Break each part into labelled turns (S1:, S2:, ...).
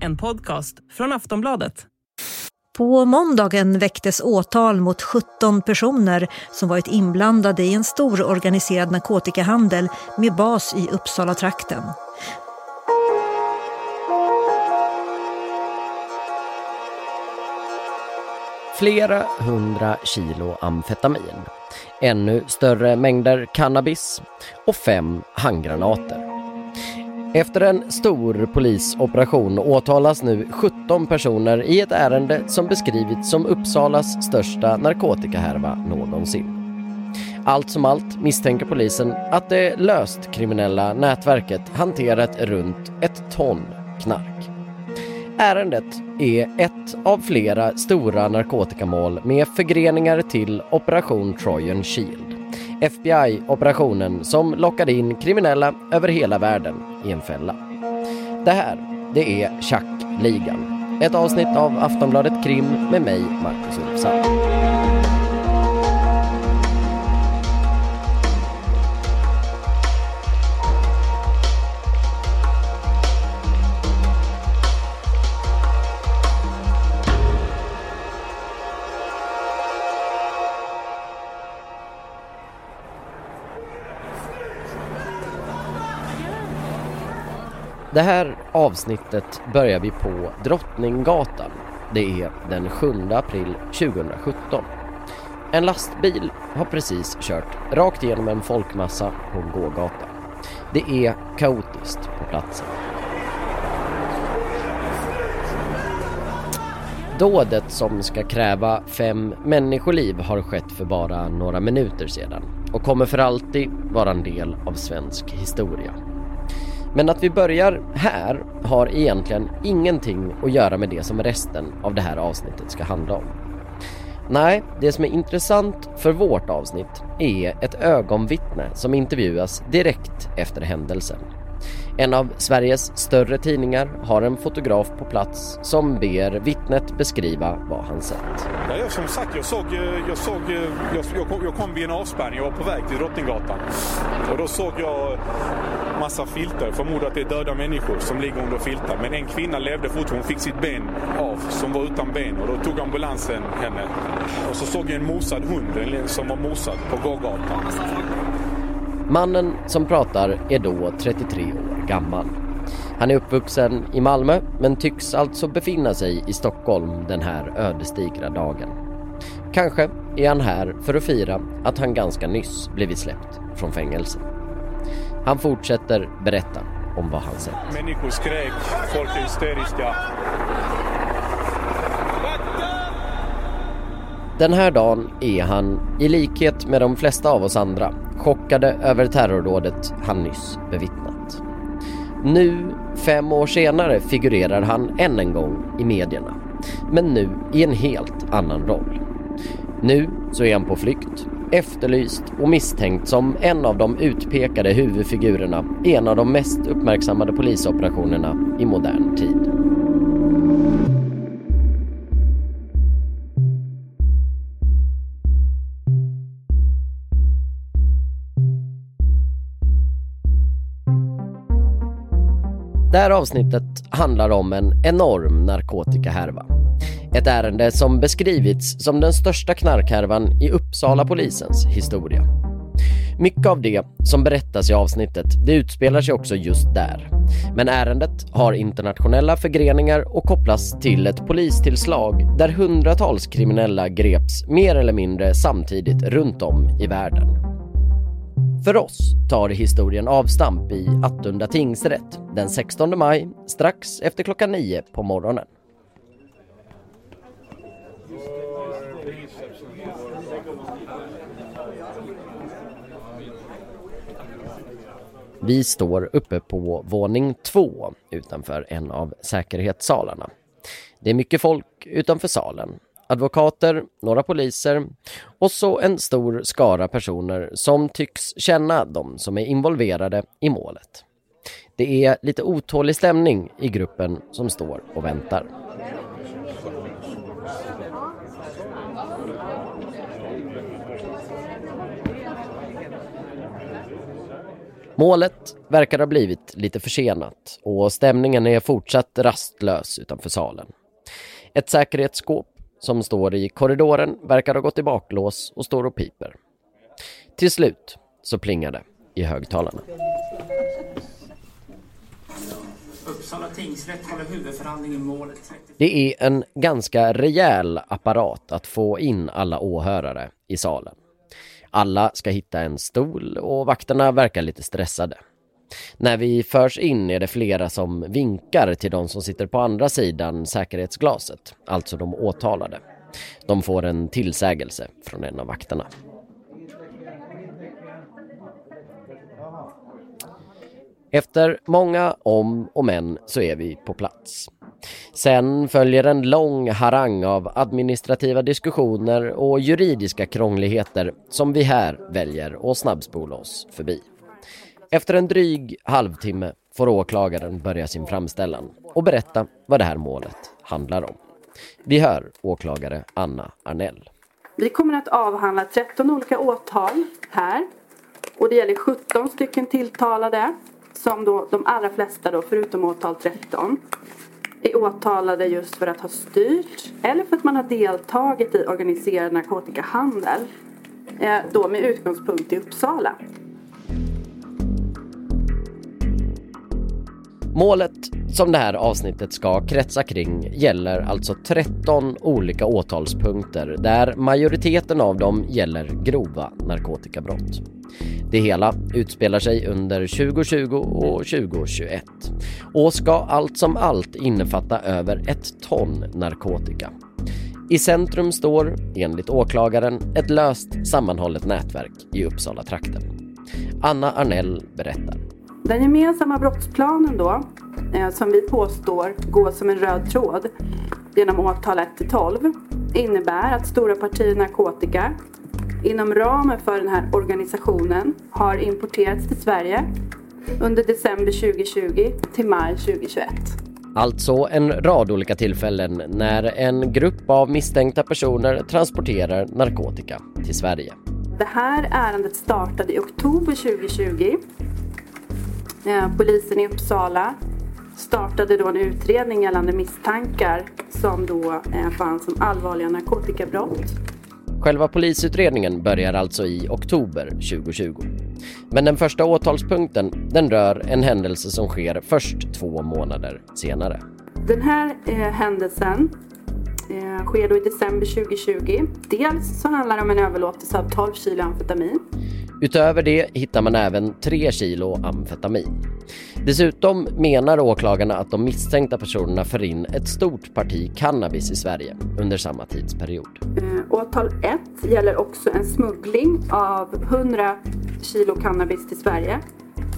S1: En podcast från Aftonbladet.
S2: På måndagen väcktes åtal mot 17 personer som varit inblandade i en stor organiserad narkotikahandel med bas i Uppsala-trakten.
S3: Flera hundra kilo amfetamin, ännu större mängder cannabis och fem handgranater. Efter en stor polisoperation åtalas nu 17 personer i ett ärende som beskrivits som Uppsalas största narkotikahärva någonsin. Allt som allt misstänker polisen att det löst kriminella nätverket hanterat runt ett ton knark. Ärendet är ett av flera stora narkotikamål med förgreningar till Operation Trojan Shield. FBI-operationen som lockade in kriminella över hela världen i en fälla. Det här, det är Chack-ligan. Ett avsnitt av Aftonbladet Krim med mig, Marcus Ulfsson. Det här avsnittet börjar vi på Drottninggatan. Det är den 7 april 2017. En lastbil har precis kört rakt igenom en folkmassa på en gågata. Det är kaotiskt på platsen. Dådet som ska kräva fem människoliv har skett för bara några minuter sedan och kommer för alltid vara en del av svensk historia. Men att vi börjar här har egentligen ingenting att göra med det som resten av det här avsnittet ska handla om. Nej, det som är intressant för vårt avsnitt är ett ögonvittne som intervjuas direkt efter händelsen. En av Sveriges större tidningar har en fotograf på plats som ber vittnet beskriva vad han sett.
S4: Ja, jag, som sagt, jag såg, jag, såg jag, jag, kom, jag kom vid en avspärrning, jag var på väg till Drottninggatan. Och då såg jag massa filter, förmodar att det är döda människor som ligger under filtar. Men en kvinna levde fortfarande, hon fick sitt ben av, som var utan ben. Och då tog ambulansen henne. Och så såg jag en mosad hund som var mosad på gågatan.
S3: Mannen som pratar är då 33 år gammal. Han är uppvuxen i Malmö men tycks alltså befinna sig i Stockholm den här ödesdigra dagen. Kanske är han här för att fira att han ganska nyss blivit släppt från fängelse. Han fortsätter berätta om vad han sett.
S4: Människor skrek, folk är hysteriska.
S3: Den här dagen är han, i likhet med de flesta av oss andra, chockade över terrordådet han nyss bevittnat. Nu, fem år senare, figurerar han än en gång i medierna. Men nu i en helt annan roll. Nu så är han på flykt, efterlyst och misstänkt som en av de utpekade huvudfigurerna i en av de mest uppmärksammade polisoperationerna i modern tid. Det här avsnittet handlar om en enorm narkotikahärva. Ett ärende som beskrivits som den största knarkhärvan i Uppsala polisens historia. Mycket av det som berättas i avsnittet, det utspelar sig också just där. Men ärendet har internationella förgreningar och kopplas till ett polistillslag där hundratals kriminella greps mer eller mindre samtidigt runt om i världen. För oss tar historien avstamp i Attunda tingsrätt den 16 maj strax efter klockan 9 på morgonen. Vi står uppe på våning två utanför en av säkerhetssalarna. Det är mycket folk utanför salen. Advokater, några poliser och så en stor skara personer som tycks känna de som är involverade i målet. Det är lite otålig stämning i gruppen som står och väntar. Målet verkar ha blivit lite försenat och stämningen är fortsatt rastlös utanför salen. Ett säkerhetsskåp som står i korridoren verkar ha gått i baklås och står och piper. Till slut så plingar det i högtalarna.
S5: Uppsala tingsrätt håller huvudförhandling i målet 30...
S3: Det är en ganska rejäl apparat att få in alla åhörare i salen. Alla ska hitta en stol och vakterna verkar lite stressade. När vi förs in är det flera som vinkar till de som sitter på andra sidan säkerhetsglaset, alltså de åtalade. De får en tillsägelse från en av vakterna. Efter många om och men så är vi på plats. Sen följer en lång harang av administrativa diskussioner och juridiska krångligheter som vi här väljer att snabbspola oss förbi. Efter en dryg halvtimme får åklagaren börja sin framställan och berätta vad det här målet handlar om. Vi hör åklagare Anna Arnell.
S6: Vi kommer att avhandla 13 olika åtal här. Och det gäller 17 stycken tilltalade som då de allra flesta då, förutom åtal 13 är åtalade just för att ha styrt eller för att man har deltagit i organiserad narkotikahandel. Eh, då med utgångspunkt i Uppsala.
S3: Målet som det här avsnittet ska kretsa kring gäller alltså 13 olika åtalspunkter där majoriteten av dem gäller grova narkotikabrott. Det hela utspelar sig under 2020 och 2021 och ska allt som allt innefatta över ett ton narkotika. I centrum står, enligt åklagaren, ett löst sammanhållet nätverk i Uppsala-trakten. Anna Arnell berättar.
S6: Den gemensamma brottsplanen då, eh, som vi påstår går som en röd tråd genom åtal 1 12 innebär att stora partier narkotika inom ramen för den här organisationen har importerats till Sverige under december 2020 till maj 2021.
S3: Alltså en rad olika tillfällen när en grupp av misstänkta personer transporterar narkotika till Sverige.
S6: Det här ärendet startade i oktober 2020. Eh, polisen i Uppsala startade då en utredning gällande misstankar som då eh, fanns som allvarliga narkotikabrott.
S3: Själva polisutredningen börjar alltså i oktober 2020. Men den första åtalspunkten den rör en händelse som sker först två månader senare.
S6: Den här eh, händelsen eh, sker då i december 2020. Dels så handlar det om en överlåtelse av 12 kilo amfetamin.
S3: Utöver det hittar man även 3 kilo amfetamin. Dessutom menar åklagarna att de misstänkta personerna för in ett stort parti cannabis i Sverige under samma tidsperiod.
S6: Eh, åtal 1 gäller också en smuggling av 100 kilo cannabis till Sverige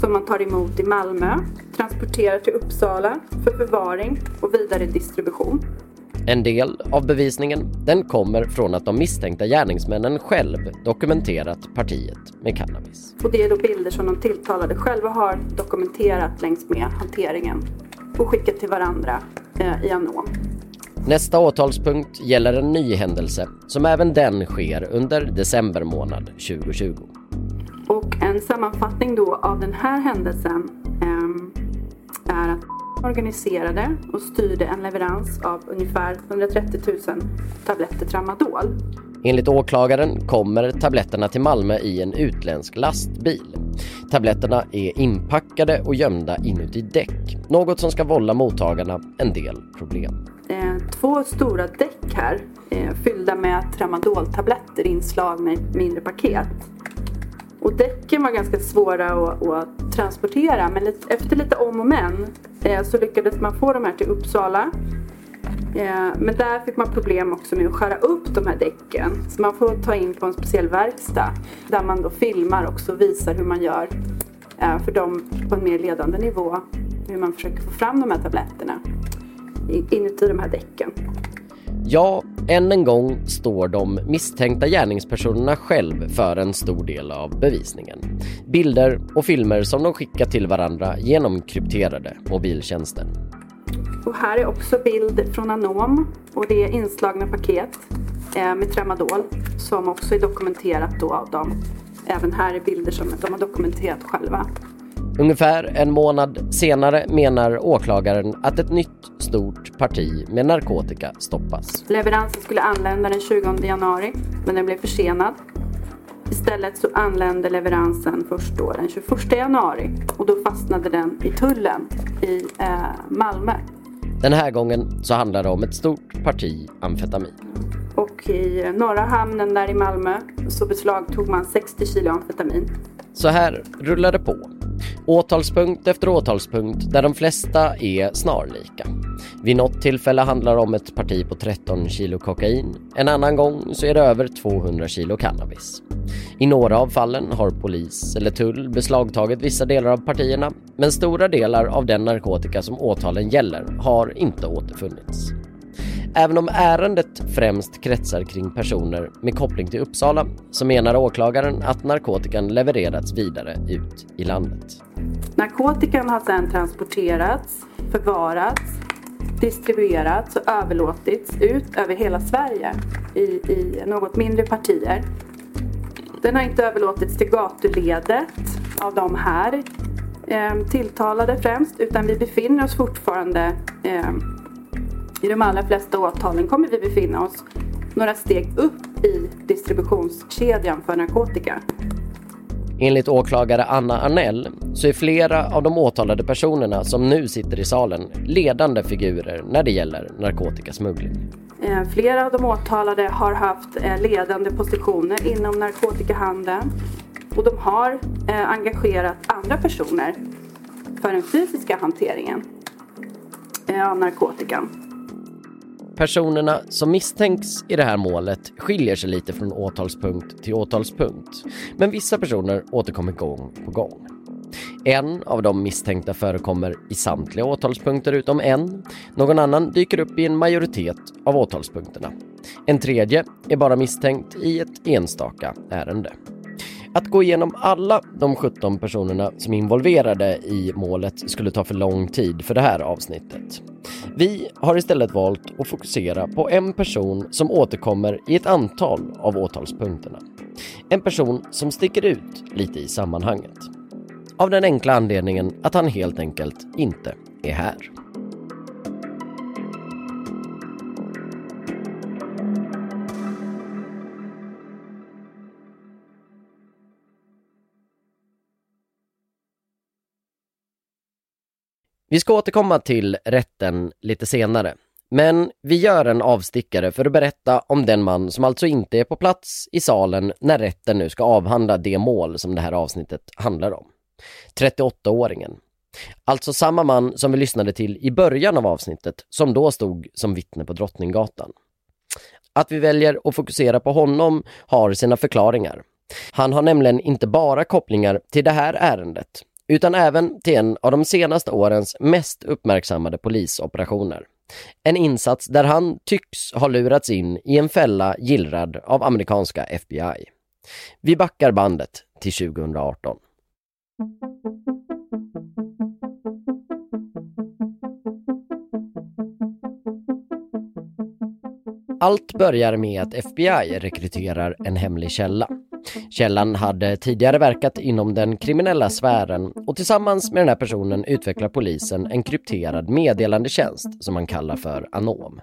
S6: som man tar emot i Malmö, transporterar till Uppsala för förvaring och vidare distribution.
S3: En del av bevisningen den kommer från att de misstänkta gärningsmännen själv dokumenterat partiet med cannabis.
S6: Och det är då bilder som de tilltalade själva har dokumenterat längs med hanteringen och skickat till varandra eh, i Anom.
S3: Nästa åtalspunkt gäller en ny händelse som även den sker under december månad 2020.
S6: Och en sammanfattning då av den här händelsen eh, är att organiserade och styrde en leverans av ungefär 130 000 tabletter tramadol.
S3: Enligt åklagaren kommer tabletterna till Malmö i en utländsk lastbil. Tabletterna är inpackade och gömda inuti däck, något som ska vålla mottagarna en del problem.
S6: Två stora däck här eh, fyllda med tramadoltabletter inslagna i mindre paket. Och däcken var ganska svåra att, att transportera men efter lite om och men eh, så lyckades man få de här till Uppsala. Eh, men där fick man problem också med att skära upp de här däcken. Så man får ta in på en speciell verkstad där man då filmar också och visar hur man gör eh, för dem på en mer ledande nivå. Hur man försöker få fram de här tabletterna inuti de här däcken.
S3: Ja, än en gång står de misstänkta gärningspersonerna själv för en stor del av bevisningen. Bilder och filmer som de skickar till varandra genom krypterade mobiltjänster.
S6: Och här är också bild från Anom och det är inslagna paket eh, med tramadol som också är dokumenterat då av dem. Även här är bilder som de har dokumenterat själva.
S3: Ungefär en månad senare menar åklagaren att ett nytt stort parti med narkotika stoppas.
S6: Leveransen skulle anlända den 20 januari, men den blev försenad. Istället så anlände leveransen först då den 21 januari och då fastnade den i tullen i eh, Malmö.
S3: Den här gången så handlar det om ett stort parti amfetamin.
S6: Och i norra hamnen där i Malmö så beslagtog man 60 kilo amfetamin.
S3: Så här rullar det på. Åtalspunkt efter åtalspunkt där de flesta är snarlika. Vid något tillfälle handlar det om ett parti på 13 kilo kokain. En annan gång så är det över 200 kilo cannabis. I några av fallen har polis eller tull beslagtagit vissa delar av partierna, men stora delar av den narkotika som åtalen gäller har inte återfunnits. Även om ärendet främst kretsar kring personer med koppling till Uppsala så menar åklagaren att narkotikan levererats vidare ut i landet.
S6: Narkotikan har sedan transporterats, förvarats, distribuerats och överlåtits ut över hela Sverige i, i något mindre partier. Den har inte överlåtits till gatuledet av de här eh, tilltalade främst utan vi befinner oss fortfarande eh, i de allra flesta åtalen kommer vi befinna oss några steg upp i distributionskedjan för narkotika.
S3: Enligt åklagare Anna Arnell så är flera av de åtalade personerna som nu sitter i salen ledande figurer när det gäller narkotikasmuggling.
S6: Eh, flera av de åtalade har haft eh, ledande positioner inom narkotikahandeln och de har eh, engagerat andra personer för den fysiska hanteringen av narkotikan.
S3: Personerna som misstänks i det här målet skiljer sig lite från åtalspunkt till åtalspunkt, men vissa personer återkommer gång på gång. En av de misstänkta förekommer i samtliga åtalspunkter utom en. Någon annan dyker upp i en majoritet av åtalspunkterna. En tredje är bara misstänkt i ett enstaka ärende. Att gå igenom alla de 17 personerna som är involverade i målet skulle ta för lång tid för det här avsnittet. Vi har istället valt att fokusera på en person som återkommer i ett antal av åtalspunkterna. En person som sticker ut lite i sammanhanget. Av den enkla anledningen att han helt enkelt inte är här. Vi ska återkomma till rätten lite senare. Men vi gör en avstickare för att berätta om den man som alltså inte är på plats i salen när rätten nu ska avhandla det mål som det här avsnittet handlar om. 38-åringen. Alltså samma man som vi lyssnade till i början av avsnittet som då stod som vittne på Drottninggatan. Att vi väljer att fokusera på honom har sina förklaringar. Han har nämligen inte bara kopplingar till det här ärendet utan även till en av de senaste årens mest uppmärksammade polisoperationer. En insats där han tycks ha lurats in i en fälla gillrad av amerikanska FBI. Vi backar bandet till 2018. Allt börjar med att FBI rekryterar en hemlig källa. Källan hade tidigare verkat inom den kriminella sfären och tillsammans med den här personen utvecklar polisen en krypterad meddelandetjänst som man kallar för Anom.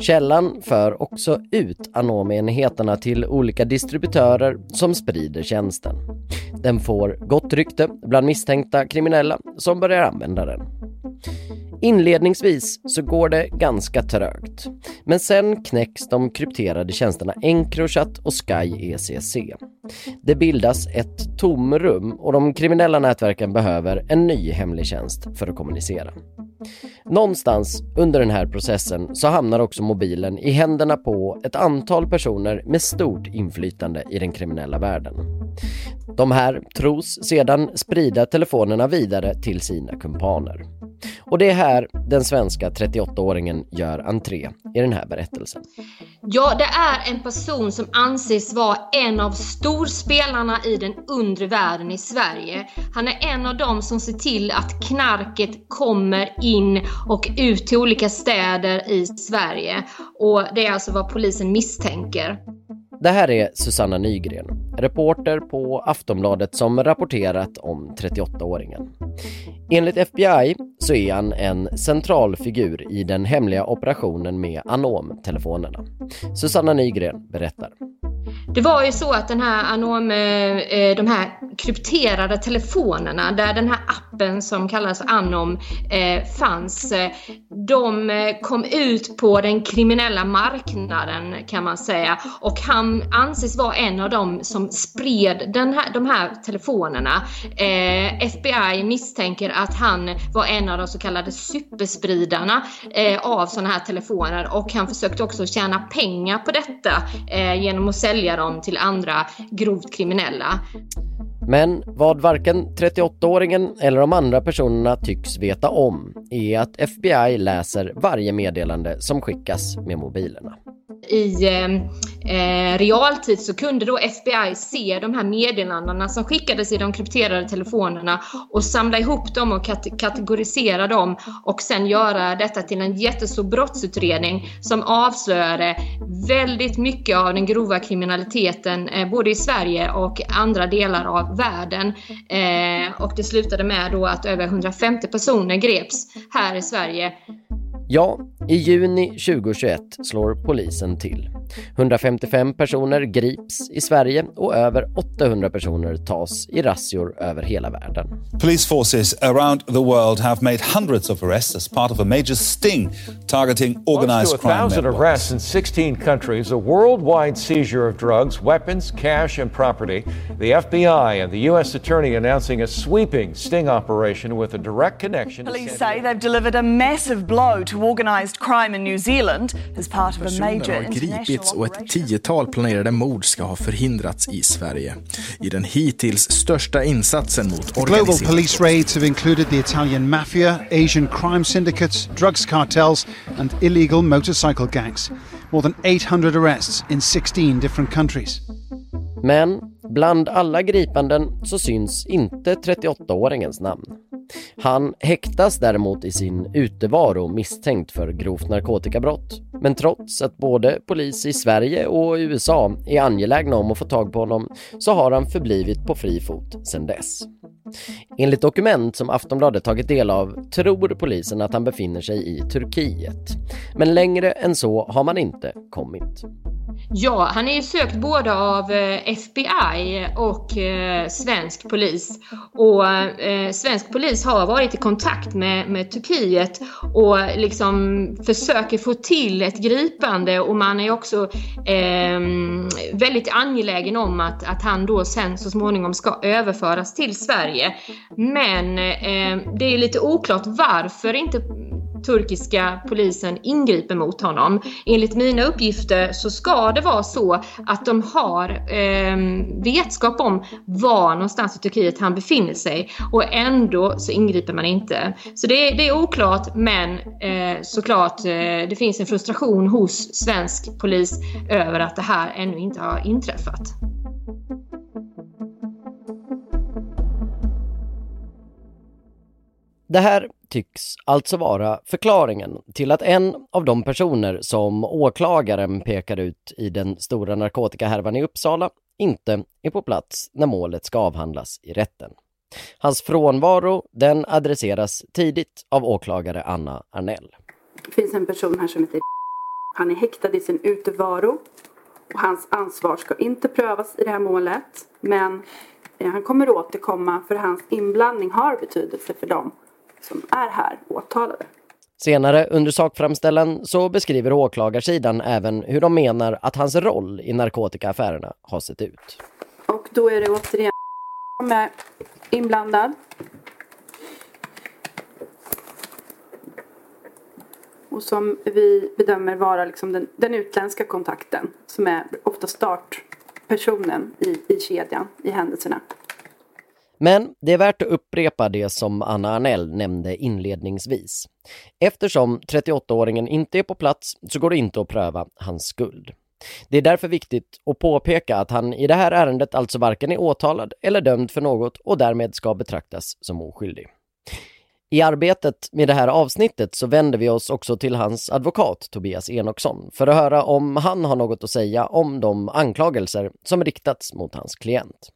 S3: Källan för också ut Anom-enheterna till olika distributörer som sprider tjänsten. Den får gott rykte bland misstänkta kriminella som börjar använda den. Inledningsvis så går det ganska trögt. Men sen knäcks de krypterade tjänsterna Encrochat och Sky ECC. Det bildas ett tomrum och de kriminella nätverken behöver en ny hemlig tjänst för att kommunicera. Någonstans under den här processen så hamnar också mobilen i händerna på ett antal personer med stort inflytande i den kriminella världen. De här tros sedan sprida telefonerna vidare till sina kumpaner. Och det är här den svenska 38-åringen gör entré i den här berättelsen.
S7: Ja, det är en person som anses vara en av storspelarna i den undre världen i Sverige. Han är en av dem som ser till att knarket kommer in och ut till olika städer i Sverige. Och det är alltså vad polisen misstänker.
S3: Det här är Susanna Nygren, reporter på Aftonbladet som rapporterat om 38-åringen. Enligt FBI så är han en central figur i den hemliga operationen med Anom-telefonerna. Susanna Nygren berättar.
S7: Det var ju så att den här Anom, eh, eh, de här krypterade telefonerna där den här appen som kallas Anom eh, fanns, de kom ut på den kriminella marknaden kan man säga och han anses vara en av dem som spred den här, de här telefonerna. FBI misstänker att han var en av de så kallade superspridarna av sådana här telefoner och han försökte också tjäna pengar på detta genom att sälja dem till andra grovt kriminella.
S3: Men vad varken 38-åringen eller de andra personerna tycks veta om är att FBI läser varje meddelande som skickas med mobilerna
S7: i ehm, eh, realtid så kunde då FBI se de här meddelandena som skickades i de krypterade telefonerna och samla ihop dem och kate kategorisera dem och sen göra detta till en jättestor brottsutredning som avslöjade väldigt mycket av den grova kriminaliteten eh, både i Sverige och andra delar av världen. Eh, och det slutade med då att över 150 personer greps här i Sverige
S3: Ja, i juni 2021 slår polisen till. 155 personer grips i Sverige och över 800 personer tas i razzior över hela världen.
S8: Police forces around the world have made hundreds of arrests as part of a major sting targeting organized crime
S9: networks. arrests in 16 countries, a worldwide seizure of drugs, weapons, cash and property. The FBI and the U.S. Attorney announcing a sweeping sting operation with a direct connection
S10: Police say they've delivered a massive blow to organised crime in New Zealand as part of a major
S11: har gripits och ett tiotal planerade mord ska ha förhindrats i Sverige. I den hittills största insatsen mot
S12: Global police raids have included the Italian mafia, Asian crime syndicates, drugs cartels and illegal motorcycle gangs. More than 800 arrests in 16 different countries.
S3: Men bland alla gripanden så syns inte 38-åringens namn. Han häktas däremot i sin utevaro misstänkt för grovt narkotikabrott. Men trots att både polis i Sverige och USA är angelägna om att få tag på honom så har han förblivit på fri fot sedan dess. Enligt dokument som Aftonbladet tagit del av tror polisen att han befinner sig i Turkiet. Men längre än så har man inte kommit.
S7: Ja, han är ju sökt både av eh, FBI och eh, svensk polis. Och eh, svensk polis har varit i kontakt med, med Turkiet och liksom försöker få till ett gripande och man är också eh, väldigt angelägen om att, att han då sen så småningom ska överföras till Sverige. Men eh, det är lite oklart varför inte turkiska polisen ingriper mot honom. Enligt mina uppgifter så ska det vara så att de har eh, vetskap om var någonstans i Turkiet han befinner sig och ändå så ingriper man inte. Så det, det är oklart men eh, såklart eh, det finns en frustration hos svensk polis över att det här ännu inte har inträffat.
S3: Det här tycks alltså vara förklaringen till att en av de personer som åklagaren pekar ut i den stora narkotikahärvan i Uppsala inte är på plats när målet ska avhandlas i rätten. Hans frånvaro den adresseras tidigt av åklagare Anna Arnell.
S6: Det finns en person här som heter Han är häktad i sin utevaro och hans ansvar ska inte prövas i det här målet men eh, han kommer återkomma för hans inblandning har betydelse för dem som är här åtalade.
S3: Senare under sakframställan så beskriver åklagarsidan även hur de menar att hans roll i narkotikaaffärerna har sett ut.
S6: Och då är det återigen som är inblandad. Och som vi bedömer vara liksom den, den utländska kontakten som är ofta startpersonen i, i kedjan, i händelserna.
S3: Men det är värt att upprepa det som Anna Arnell nämnde inledningsvis. Eftersom 38-åringen inte är på plats så går det inte att pröva hans skuld. Det är därför viktigt att påpeka att han i det här ärendet alltså varken är åtalad eller dömd för något och därmed ska betraktas som oskyldig. I arbetet med det här avsnittet så vänder vi oss också till hans advokat Tobias Enoksson för att höra om han har något att säga om de anklagelser som riktats mot hans klient.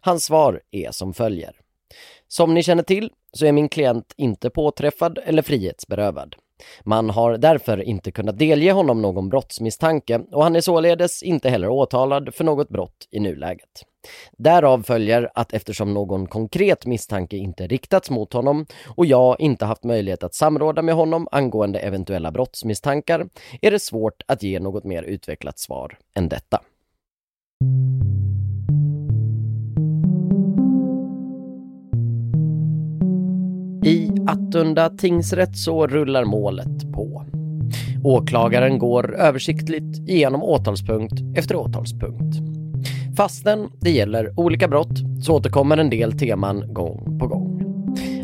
S3: Hans svar är som följer. Som ni känner till så är min klient inte påträffad eller frihetsberövad. Man har därför inte kunnat delge honom någon brottsmisstanke och han är således inte heller åtalad för något brott i nuläget. Därav följer att eftersom någon konkret misstanke inte riktats mot honom och jag inte haft möjlighet att samråda med honom angående eventuella brottsmisstankar är det svårt att ge något mer utvecklat svar än detta. Attunda tingsrätt så rullar målet på. Åklagaren går översiktligt igenom åtalspunkt efter åtalspunkt. Fastän det gäller olika brott så återkommer en del teman gång på gång.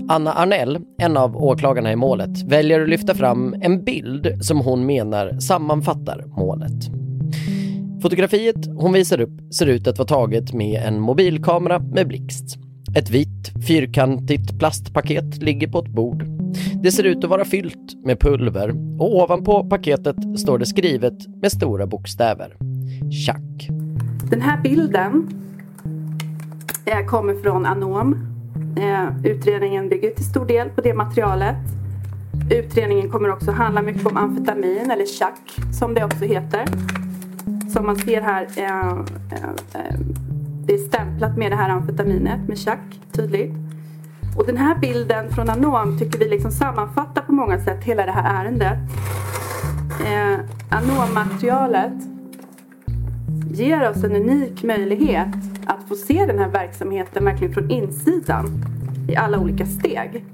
S3: Anna Arnell, en av åklagarna i målet, väljer att lyfta fram en bild som hon menar sammanfattar målet. Fotografiet hon visar upp ser ut att vara taget med en mobilkamera med blixt. Ett vitt fyrkantigt plastpaket ligger på ett bord. Det ser ut att vara fyllt med pulver och ovanpå paketet står det skrivet med stora bokstäver. Tjack.
S6: Den här bilden kommer från Anom. Eh, utredningen bygger till stor del på det materialet. Utredningen kommer också handla mycket om amfetamin, eller tjack som det också heter. Som man ser här eh, eh, eh det är stämplat med det här amfetaminet med tjack tydligt. Och den här bilden från Anom tycker vi liksom sammanfattar på många sätt hela det här ärendet. Eh, Anom-materialet ger oss en unik möjlighet att få se den här verksamheten verkligen från insidan i alla olika steg.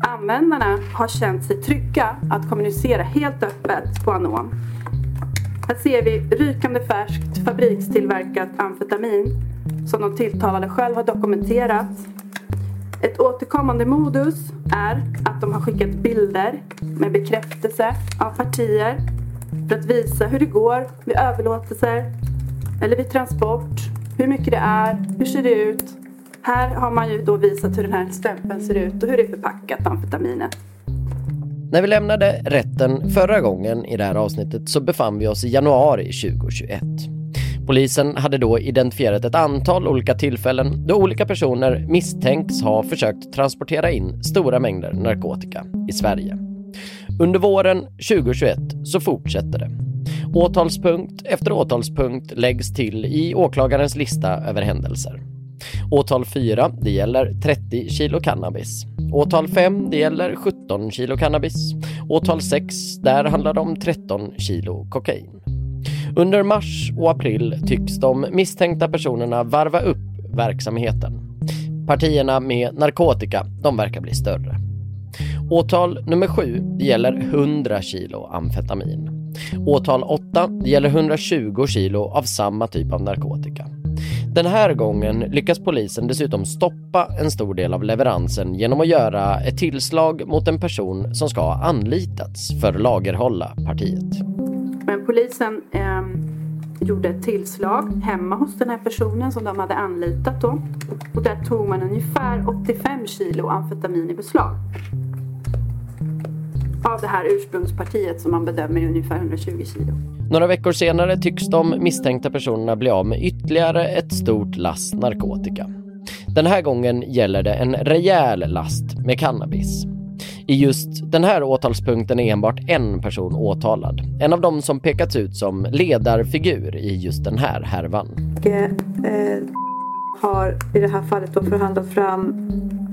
S6: Användarna har känt sig trygga att kommunicera helt öppet på Anom. Här ser vi rykande färskt fabrikstillverkat amfetamin som de tilltalade själv har dokumenterat. Ett återkommande modus är att de har skickat bilder med bekräftelse av partier för att visa hur det går vid överlåtelser eller vid transport, hur mycket det är, hur ser det ut. Här har man ju då visat hur den här stämpeln ser ut och hur det är förpackat, amfetaminet.
S3: När vi lämnade rätten förra gången i det här avsnittet så befann vi oss i januari 2021. Polisen hade då identifierat ett antal olika tillfällen då olika personer misstänks ha försökt transportera in stora mängder narkotika i Sverige. Under våren 2021 så fortsätter det. Åtalspunkt efter åtalspunkt läggs till i åklagarens lista över händelser. Åtal 4, det gäller 30 kilo cannabis. Åtal 5, det gäller 17 kilo cannabis. Åtal 6, där handlar det om 13 kilo kokain. Under mars och april tycks de misstänkta personerna varva upp verksamheten. Partierna med narkotika, de verkar bli större. Åtal nummer sju gäller 100 kilo amfetamin. Åtal 8 gäller 120 kilo av samma typ av narkotika. Den här gången lyckas polisen dessutom stoppa en stor del av leveransen genom att göra ett tillslag mot en person som ska ha anlitats för att lagerhålla partiet.
S6: Men polisen eh, gjorde ett tillslag hemma hos den här personen som de hade anlitat då. Och där tog man ungefär 85 kilo amfetamin i beslag. Av det här ursprungspartiet som man bedömer är ungefär 120 kilo.
S3: Några veckor senare tycks de misstänkta personerna bli av med ytterligare ett stort lass narkotika. Den här gången gäller det en rejäl last med cannabis. I just den här åtalspunkten är enbart en person åtalad. En av dem som pekats ut som ledarfigur i just den här härvan.
S6: Och, eh, har i det här fallet då förhandlat fram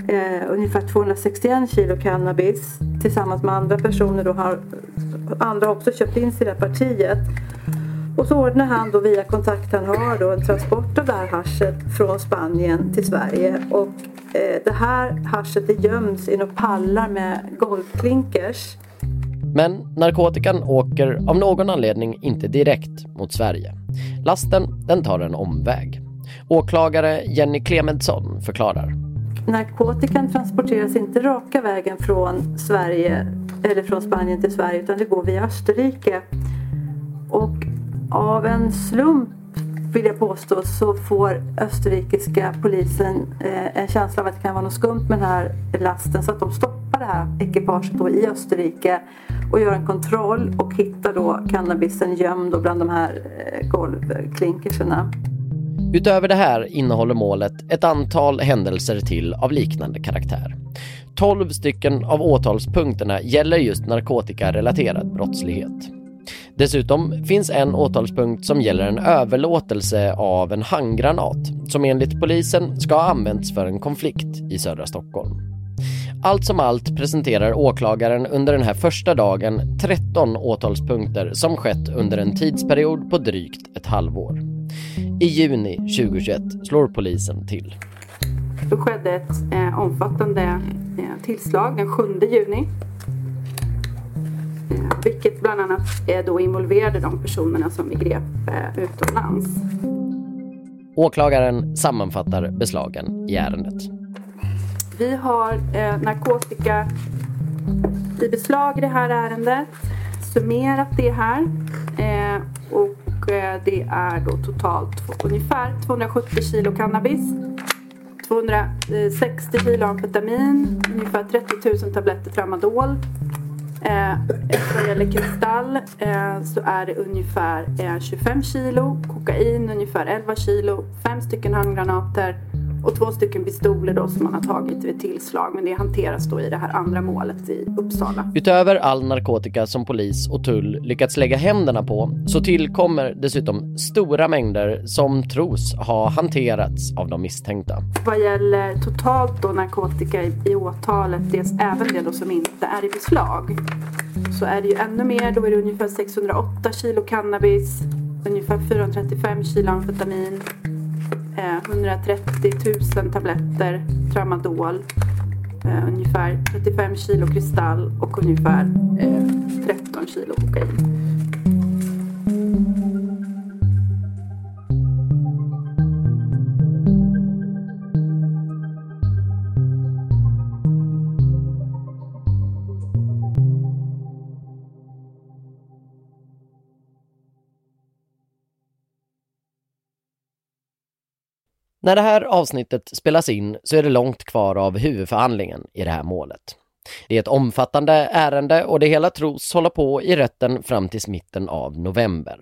S6: eh, ungefär 261 kilo cannabis tillsammans med andra personer. Då har andra också köpt in sig i det här partiet. Och så ordnar han då via kontakt han har då en transport av det här haschet från Spanien till Sverige. Och det här haschet det göms i några pallar med golvklinkers.
S3: Men narkotikan åker av någon anledning inte direkt mot Sverige. Lasten den tar en omväg. Åklagare Jenny Clementsson förklarar.
S6: Narkotikan transporteras inte raka vägen från Sverige eller från Spanien till Sverige utan det går via Österrike. Och av en slump vill jag påstå, så får österrikiska polisen eh, en känsla av att det kan vara något skumt med den här lasten så att de stoppar det här ekipaget då i Österrike och gör en kontroll och hittar då cannabisen gömd bland de här eh, golvklinkerserna.
S3: Utöver det här innehåller målet ett antal händelser till av liknande karaktär. 12 stycken av åtalspunkterna gäller just narkotikarelaterad brottslighet. Dessutom finns en åtalspunkt som gäller en överlåtelse av en handgranat som enligt polisen ska ha använts för en konflikt i södra Stockholm. Allt som allt presenterar åklagaren under den här första dagen 13 åtalspunkter som skett under en tidsperiod på drygt ett halvår. I juni 2021 slår polisen till.
S6: Då skedde ett eh, omfattande eh, tillslag den 7 juni vilket bland annat då involverade de personerna som vi grep eh, utomlands.
S3: Åklagaren sammanfattar beslagen i ärendet.
S6: Vi har eh, narkotika i beslag i det här ärendet, summerat det här eh, och det är då totalt ungefär 270 kilo cannabis 260 kilo amfetamin, ungefär 30 000 tabletter tramadol, Eh, vad gäller kristall eh, så är det ungefär eh, 25 kilo, kokain ungefär 11 kilo, fem stycken handgranater och två stycken pistoler då som man har tagit vid tillslag. Men det hanteras då i det här andra målet i Uppsala.
S3: Utöver all narkotika som polis och tull lyckats lägga händerna på så tillkommer dessutom stora mängder som tros ha hanterats av de misstänkta.
S6: Vad gäller totalt då narkotika i, i åtalet, dels även det då som inte är i beslag, så är det ju ännu mer. Då är det ungefär 608 kilo cannabis, ungefär 435 kilo amfetamin, Eh, 130 000 tabletter tramadol, eh, ungefär 35 kilo kristall och ungefär eh, 13 kilo kokain.
S3: När det här avsnittet spelas in så är det långt kvar av huvudförhandlingen i det här målet. Det är ett omfattande ärende och det hela tros hålla på i rätten fram till mitten av november.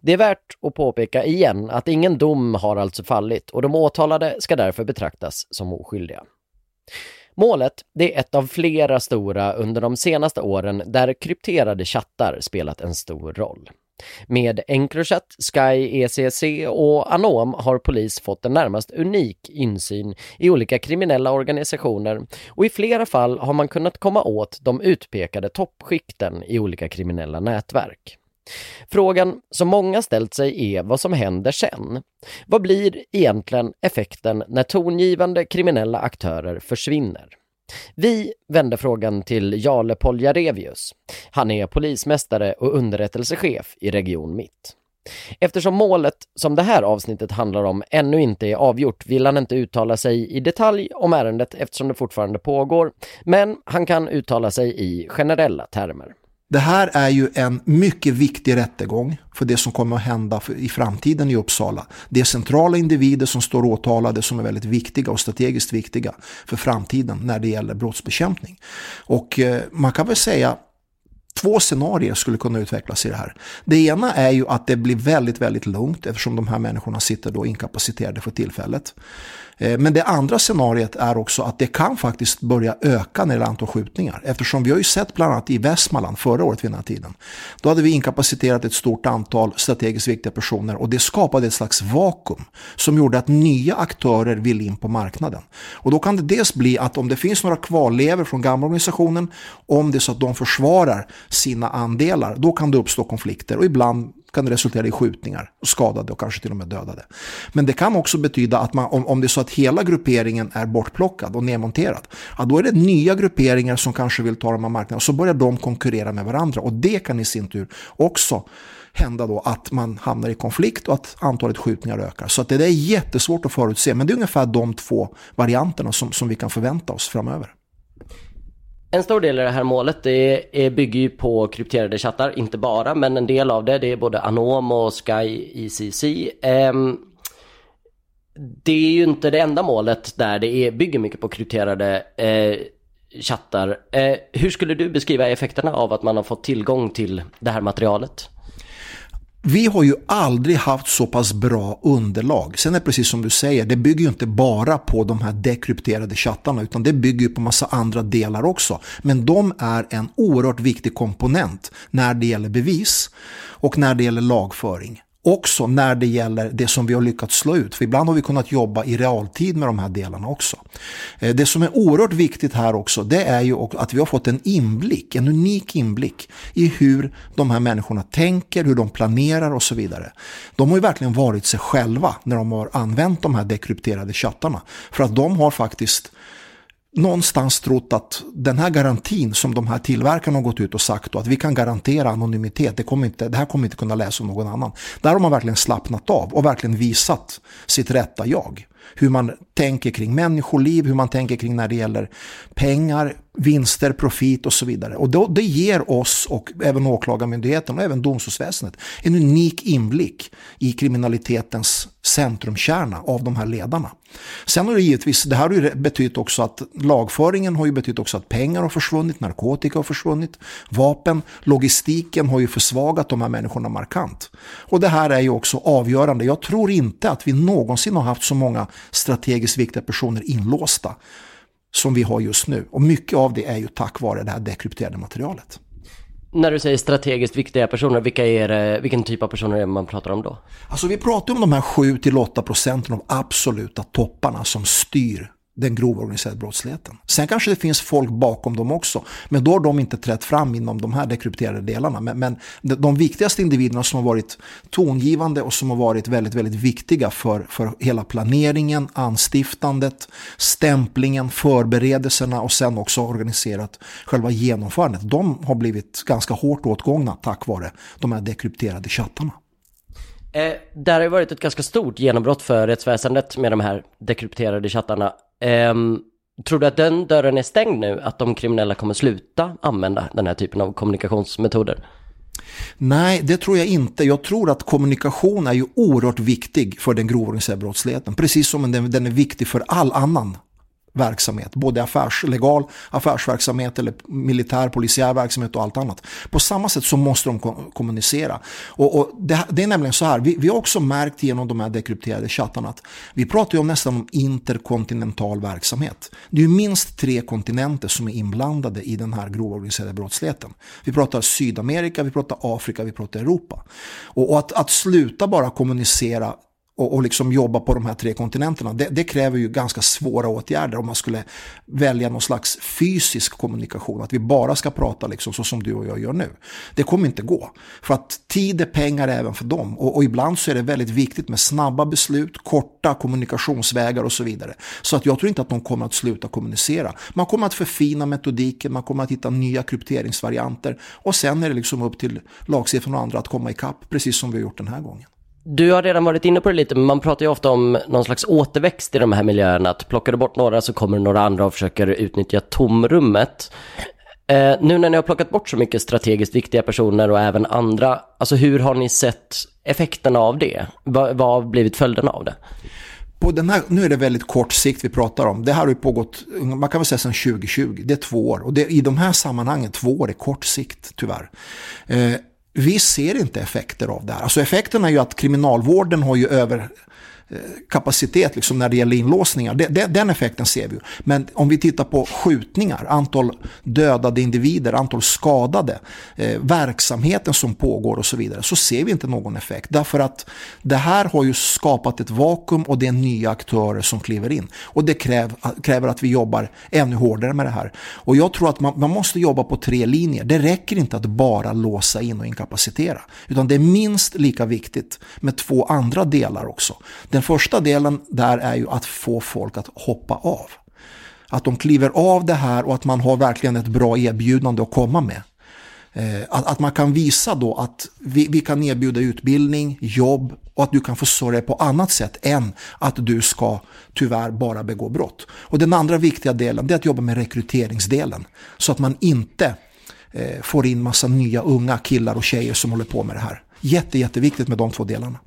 S3: Det är värt att påpeka igen att ingen dom har alltså fallit och de åtalade ska därför betraktas som oskyldiga. Målet det är ett av flera stora under de senaste åren där krypterade chattar spelat en stor roll. Med Encrochat, Sky ECC och Anom har polis fått en närmast unik insyn i olika kriminella organisationer och i flera fall har man kunnat komma åt de utpekade toppskikten i olika kriminella nätverk. Frågan som många ställt sig är vad som händer sen. Vad blir egentligen effekten när tongivande kriminella aktörer försvinner? Vi vände frågan till Jale Poljarevius. Han är polismästare och underrättelsechef i Region Mitt. Eftersom målet som det här avsnittet handlar om ännu inte är avgjort vill han inte uttala sig i detalj om ärendet eftersom det fortfarande pågår, men han kan uttala sig i generella termer.
S13: Det här är ju en mycket viktig rättegång för det som kommer att hända i framtiden i Uppsala. Det är centrala individer som står åtalade som är väldigt viktiga och strategiskt viktiga för framtiden när det gäller brottsbekämpning. Och eh, man kan väl säga Två scenarier skulle kunna utvecklas i det här. Det ena är ju att det blir väldigt, väldigt lugnt eftersom de här människorna sitter då inkapaciterade för tillfället. Eh, men det andra scenariet är också att det kan faktiskt börja öka när det gäller antal skjutningar. Eftersom vi har ju sett bland annat i Västmanland förra året vid den här tiden. Då hade vi inkapaciterat ett stort antal strategiskt viktiga personer och det skapade ett slags vakuum som gjorde att nya aktörer vill in på marknaden. Och då kan det dels bli att om det finns några kvarlever från gamla organisationen, om det är så att de försvarar sina andelar, då kan det uppstå konflikter och ibland kan det resultera i skjutningar, skadade och kanske till och med dödade. Men det kan också betyda att man, om, om det är så att hela grupperingen är bortplockad och nedmonterad, ja, då är det nya grupperingar som kanske vill ta de här marknaderna och så börjar de konkurrera med varandra och det kan i sin tur också hända då att man hamnar i konflikt och att antalet skjutningar ökar. Så att det är jättesvårt att förutse, men det är ungefär de två varianterna som, som vi kan förvänta oss framöver.
S3: En stor del i det här målet det är, bygger ju på krypterade chattar, inte bara, men en del av det, det är både Anom och Sky ECC. Um, ehm, det är ju inte det enda målet där det är, bygger mycket på krypterade eh, chattar. Eh, hur skulle du beskriva effekterna av att man har fått tillgång till det här materialet?
S13: Vi har ju aldrig haft så pass bra underlag. Sen är det precis som du säger, det bygger ju inte bara på de här dekrypterade chattarna utan det bygger ju på massa andra delar också. Men de är en oerhört viktig komponent när det gäller bevis och när det gäller lagföring också när det gäller det som vi har lyckats slå ut. För ibland har vi kunnat jobba i realtid med de här delarna också. Eh, det som är oerhört viktigt här också det är ju att vi har fått en inblick, en unik inblick i hur de här människorna tänker, hur de planerar och så vidare. De har ju verkligen varit sig själva när de har använt de här dekrypterade chattarna. För att de har faktiskt någonstans trott att den här garantin som de här tillverkarna har gått ut och sagt då, att vi kan garantera anonymitet, det, kommer inte, det här kommer inte kunna läsa någon annan. Där har man verkligen slappnat av och verkligen visat sitt rätta jag. Hur man tänker kring människoliv, hur man tänker kring när det gäller pengar, vinster, profit och så vidare. Och då, det ger oss och även åklagarmyndigheten och även domstolsväsendet en unik inblick i kriminalitetens centrumkärna av de här ledarna. Sen har det givetvis, det här har ju betytt också att lagföringen har ju betytt också att pengar har försvunnit, narkotika har försvunnit, vapen, logistiken har ju försvagat de här människorna markant. Och det här är ju också avgörande. Jag tror inte att vi någonsin har haft så många strategiskt viktiga personer inlåsta som vi har just nu. Och mycket av det är ju tack vare det här dekrypterade materialet.
S3: När du säger strategiskt viktiga personer, vilka är vilken typ av personer är det man pratar om då?
S13: Alltså vi pratar om de här 7-8 procenten av absoluta topparna som styr den grova organiserade brottsligheten. Sen kanske det finns folk bakom dem också, men då har de inte trätt fram inom de här dekrypterade delarna. Men, men de viktigaste individerna som har varit tongivande och som har varit väldigt, väldigt viktiga för, för hela planeringen, anstiftandet, stämplingen, förberedelserna och sen också organiserat själva genomförandet. De har blivit ganska hårt åtgångna tack vare de här dekrypterade chattarna.
S3: Eh, där har ju varit ett ganska stort genombrott för rättsväsendet med de här dekrypterade chattarna. Um, tror du att den dörren är stängd nu? Att de kriminella kommer sluta använda den här typen av kommunikationsmetoder?
S13: Nej, det tror jag inte. Jag tror att kommunikation är ju oerhört viktig för den grova organiserade brottsligheten. Precis som den är viktig för all annan verksamhet, både affärs, legal affärsverksamhet eller militär, polisiär verksamhet och allt annat. På samma sätt så måste de kommunicera. Och, och det, det, är nämligen så här, vi, vi, har också märkt genom de här dekrypterade chattarna att vi pratar ju om nästan om interkontinental verksamhet. Det är ju minst tre kontinenter som är inblandade i den här grova organiserade brottsligheten. Vi pratar Sydamerika, vi pratar Afrika, vi pratar Europa. Och, och att, att sluta bara kommunicera och, och liksom jobba på de här tre kontinenterna. Det, det, kräver ju ganska svåra åtgärder om man skulle välja någon slags fysisk kommunikation. Att vi bara ska prata liksom så som du och jag gör nu. Det kommer inte gå. För att tid är pengar även för dem. Och, och ibland så är det väldigt viktigt med snabba beslut, korta kommunikationsvägar och så vidare. Så att jag tror inte att de kommer att sluta kommunicera. Man kommer att förfina metodiken, man kommer att hitta nya krypteringsvarianter. Och sen är det liksom upp till lagstiftarna och andra att komma ikapp, precis som vi har gjort den här gången.
S3: Du har redan varit inne på det lite, men man pratar ju ofta om någon slags återväxt i de här miljöerna. Att plockar du bort några så kommer några andra och försöker utnyttja tomrummet. Eh, nu när ni har plockat bort så mycket strategiskt viktiga personer och även andra, alltså hur har ni sett effekterna av det? Vad, vad har blivit följderna av det?
S13: På den här, nu är det väldigt kort sikt vi pratar om. Det här har ju pågått, man kan väl säga sedan 2020, det är två år. Och det, i de här sammanhangen, två år är kort sikt tyvärr. Eh, vi ser inte effekter av det här. Alltså effekten är ju att kriminalvården har ju över kapacitet liksom när det gäller inlåsningar. Den effekten ser vi. Men om vi tittar på skjutningar, antal dödade individer, antal skadade, eh, verksamheten som pågår och så vidare, så ser vi inte någon effekt. Därför att det här har ju skapat ett vakuum och det är nya aktörer som kliver in. Och det kräv, kräver att vi jobbar ännu hårdare med det här. Och jag tror att man, man måste jobba på tre linjer. Det räcker inte att bara låsa in och inkapacitera. Utan det är minst lika viktigt med två andra delar också. Den den första delen där är ju att få folk att hoppa av. Att de kliver av det här och att man har verkligen ett bra erbjudande att komma med. Eh, att, att man kan visa då att vi, vi kan erbjuda utbildning, jobb och att du kan försörja dig på annat sätt än att du ska tyvärr bara begå brott. Och den andra viktiga delen är att jobba med rekryteringsdelen så att man inte eh, får in massa nya unga killar och tjejer som håller på med det här. Jätte, jätteviktigt med de två delarna.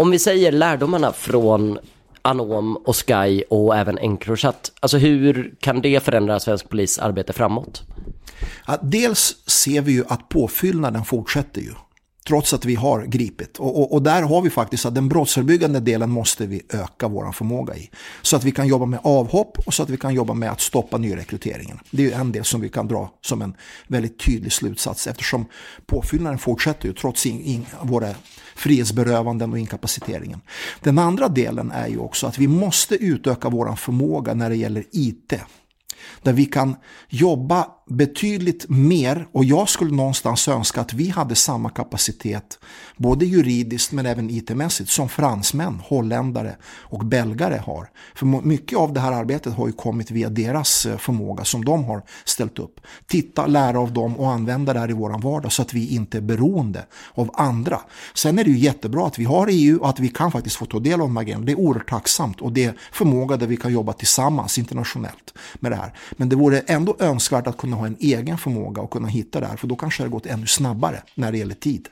S3: Om vi säger lärdomarna från Anom och Sky och även Encrochat, alltså hur kan det förändra svensk polis arbete framåt?
S13: Ja, dels ser vi ju att påfyllnaden fortsätter ju trots att vi har gripit. Och, och, och, där har vi faktiskt att den brottsförebyggande delen måste vi öka vår förmåga i. Så att vi kan jobba med avhopp och så att vi kan jobba med att stoppa nyrekryteringen. Det är en del som vi kan dra som en väldigt tydlig slutsats eftersom påfyllnaden fortsätter ju trots in, in, våra frihetsberövanden och inkapaciteringen. Den andra delen är ju också att vi måste utöka vår förmåga när det gäller IT där vi kan jobba betydligt mer och jag skulle någonstans önska att vi hade samma kapacitet både juridiskt men även IT-mässigt som fransmän, holländare och belgare har. För mycket av det här arbetet har ju kommit via deras eh, förmåga som de har ställt upp. Titta, lära av dem och använda det här i våran vardag så att vi inte är beroende av andra. Sen är det ju jättebra att vi har EU och att vi kan faktiskt få ta del av de här Det är oerhört tacksamt och det är förmåga där vi kan jobba tillsammans internationellt med det här. Men det vore ändå önskvärt att kunna ha en egen förmåga och kunna hitta det här. För då kanske det har gått ännu snabbare när det gäller tid.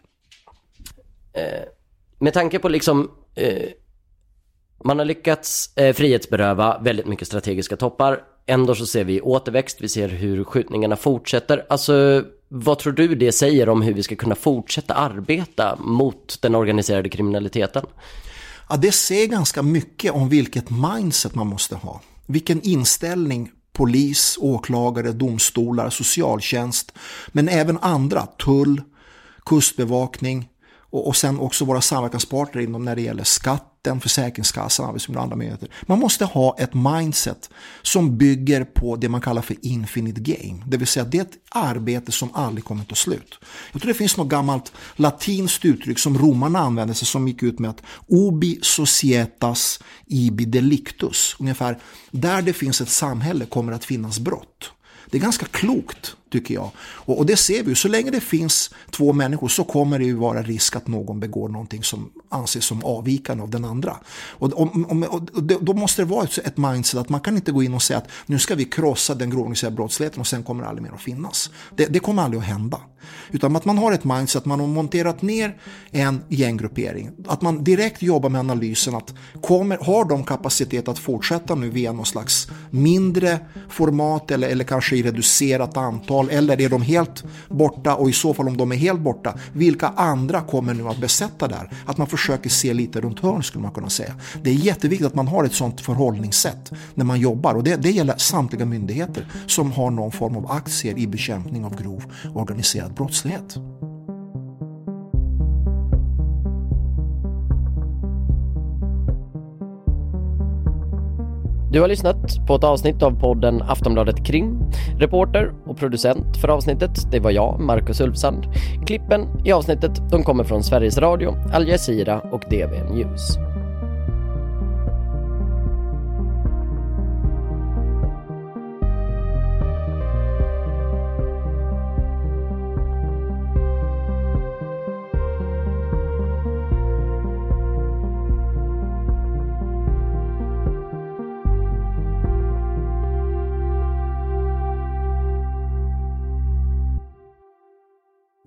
S3: Eh, med tanke på liksom eh, man har lyckats eh, frihetsberöva väldigt mycket strategiska toppar. Ändå så ser vi återväxt, vi ser hur skjutningarna fortsätter. Alltså, vad tror du det säger om hur vi ska kunna fortsätta arbeta mot den organiserade kriminaliteten?
S13: Ja, det säger ganska mycket om vilket mindset man måste ha. Vilken inställning polis, åklagare, domstolar, socialtjänst, men även andra, tull, kustbevakning och, och sen också våra samverkanspartner inom när det gäller skatt staten, Försäkringskassan, Arbetsförmedlingen och andra myndigheter. Man måste ha ett mindset som bygger på det man kallar för infinite game, det vill säga det är ett arbete som aldrig kommer att ta slut. Jag tror det finns något gammalt latinskt uttryck som romarna använde sig som gick ut med att obi societas ibi delictus, ungefär där det finns ett samhälle kommer att finnas brott. Det är ganska klokt tycker jag. Och, och, det ser vi ju, så länge det finns två människor så kommer det ju vara risk att någon begår någonting som anses som avvikande av den andra. Och, och, och då måste det vara ett, ett mindset att man kan inte gå in och säga att nu ska vi krossa den grova brottsligheten och sen kommer det aldrig mer att finnas. Det, det kommer aldrig att hända. Utan att man har ett mindset, att man har monterat ner en gänggruppering. Att man direkt jobbar med analysen att kommer, har de kapacitet att fortsätta nu via någon slags mindre format eller, eller kanske i reducerat antal antal eller är de helt borta och i så fall om de är helt borta, vilka andra kommer nu att besätta där? Att man försöker se lite runt hörn skulle man kunna säga. Det är jätteviktigt att man har ett sånt förhållningssätt när man jobbar och det, det gäller samtliga myndigheter som har någon form av aktier i bekämpning av grov organiserad brottslighet.
S3: Du har lyssnat på ett avsnitt av podden Aftonbladet Krim. Reporter och producent för avsnittet, det var jag, Marcus Ulfsand. Klippen i avsnittet, de kommer från Sveriges Radio, Al Jazeera och DV News.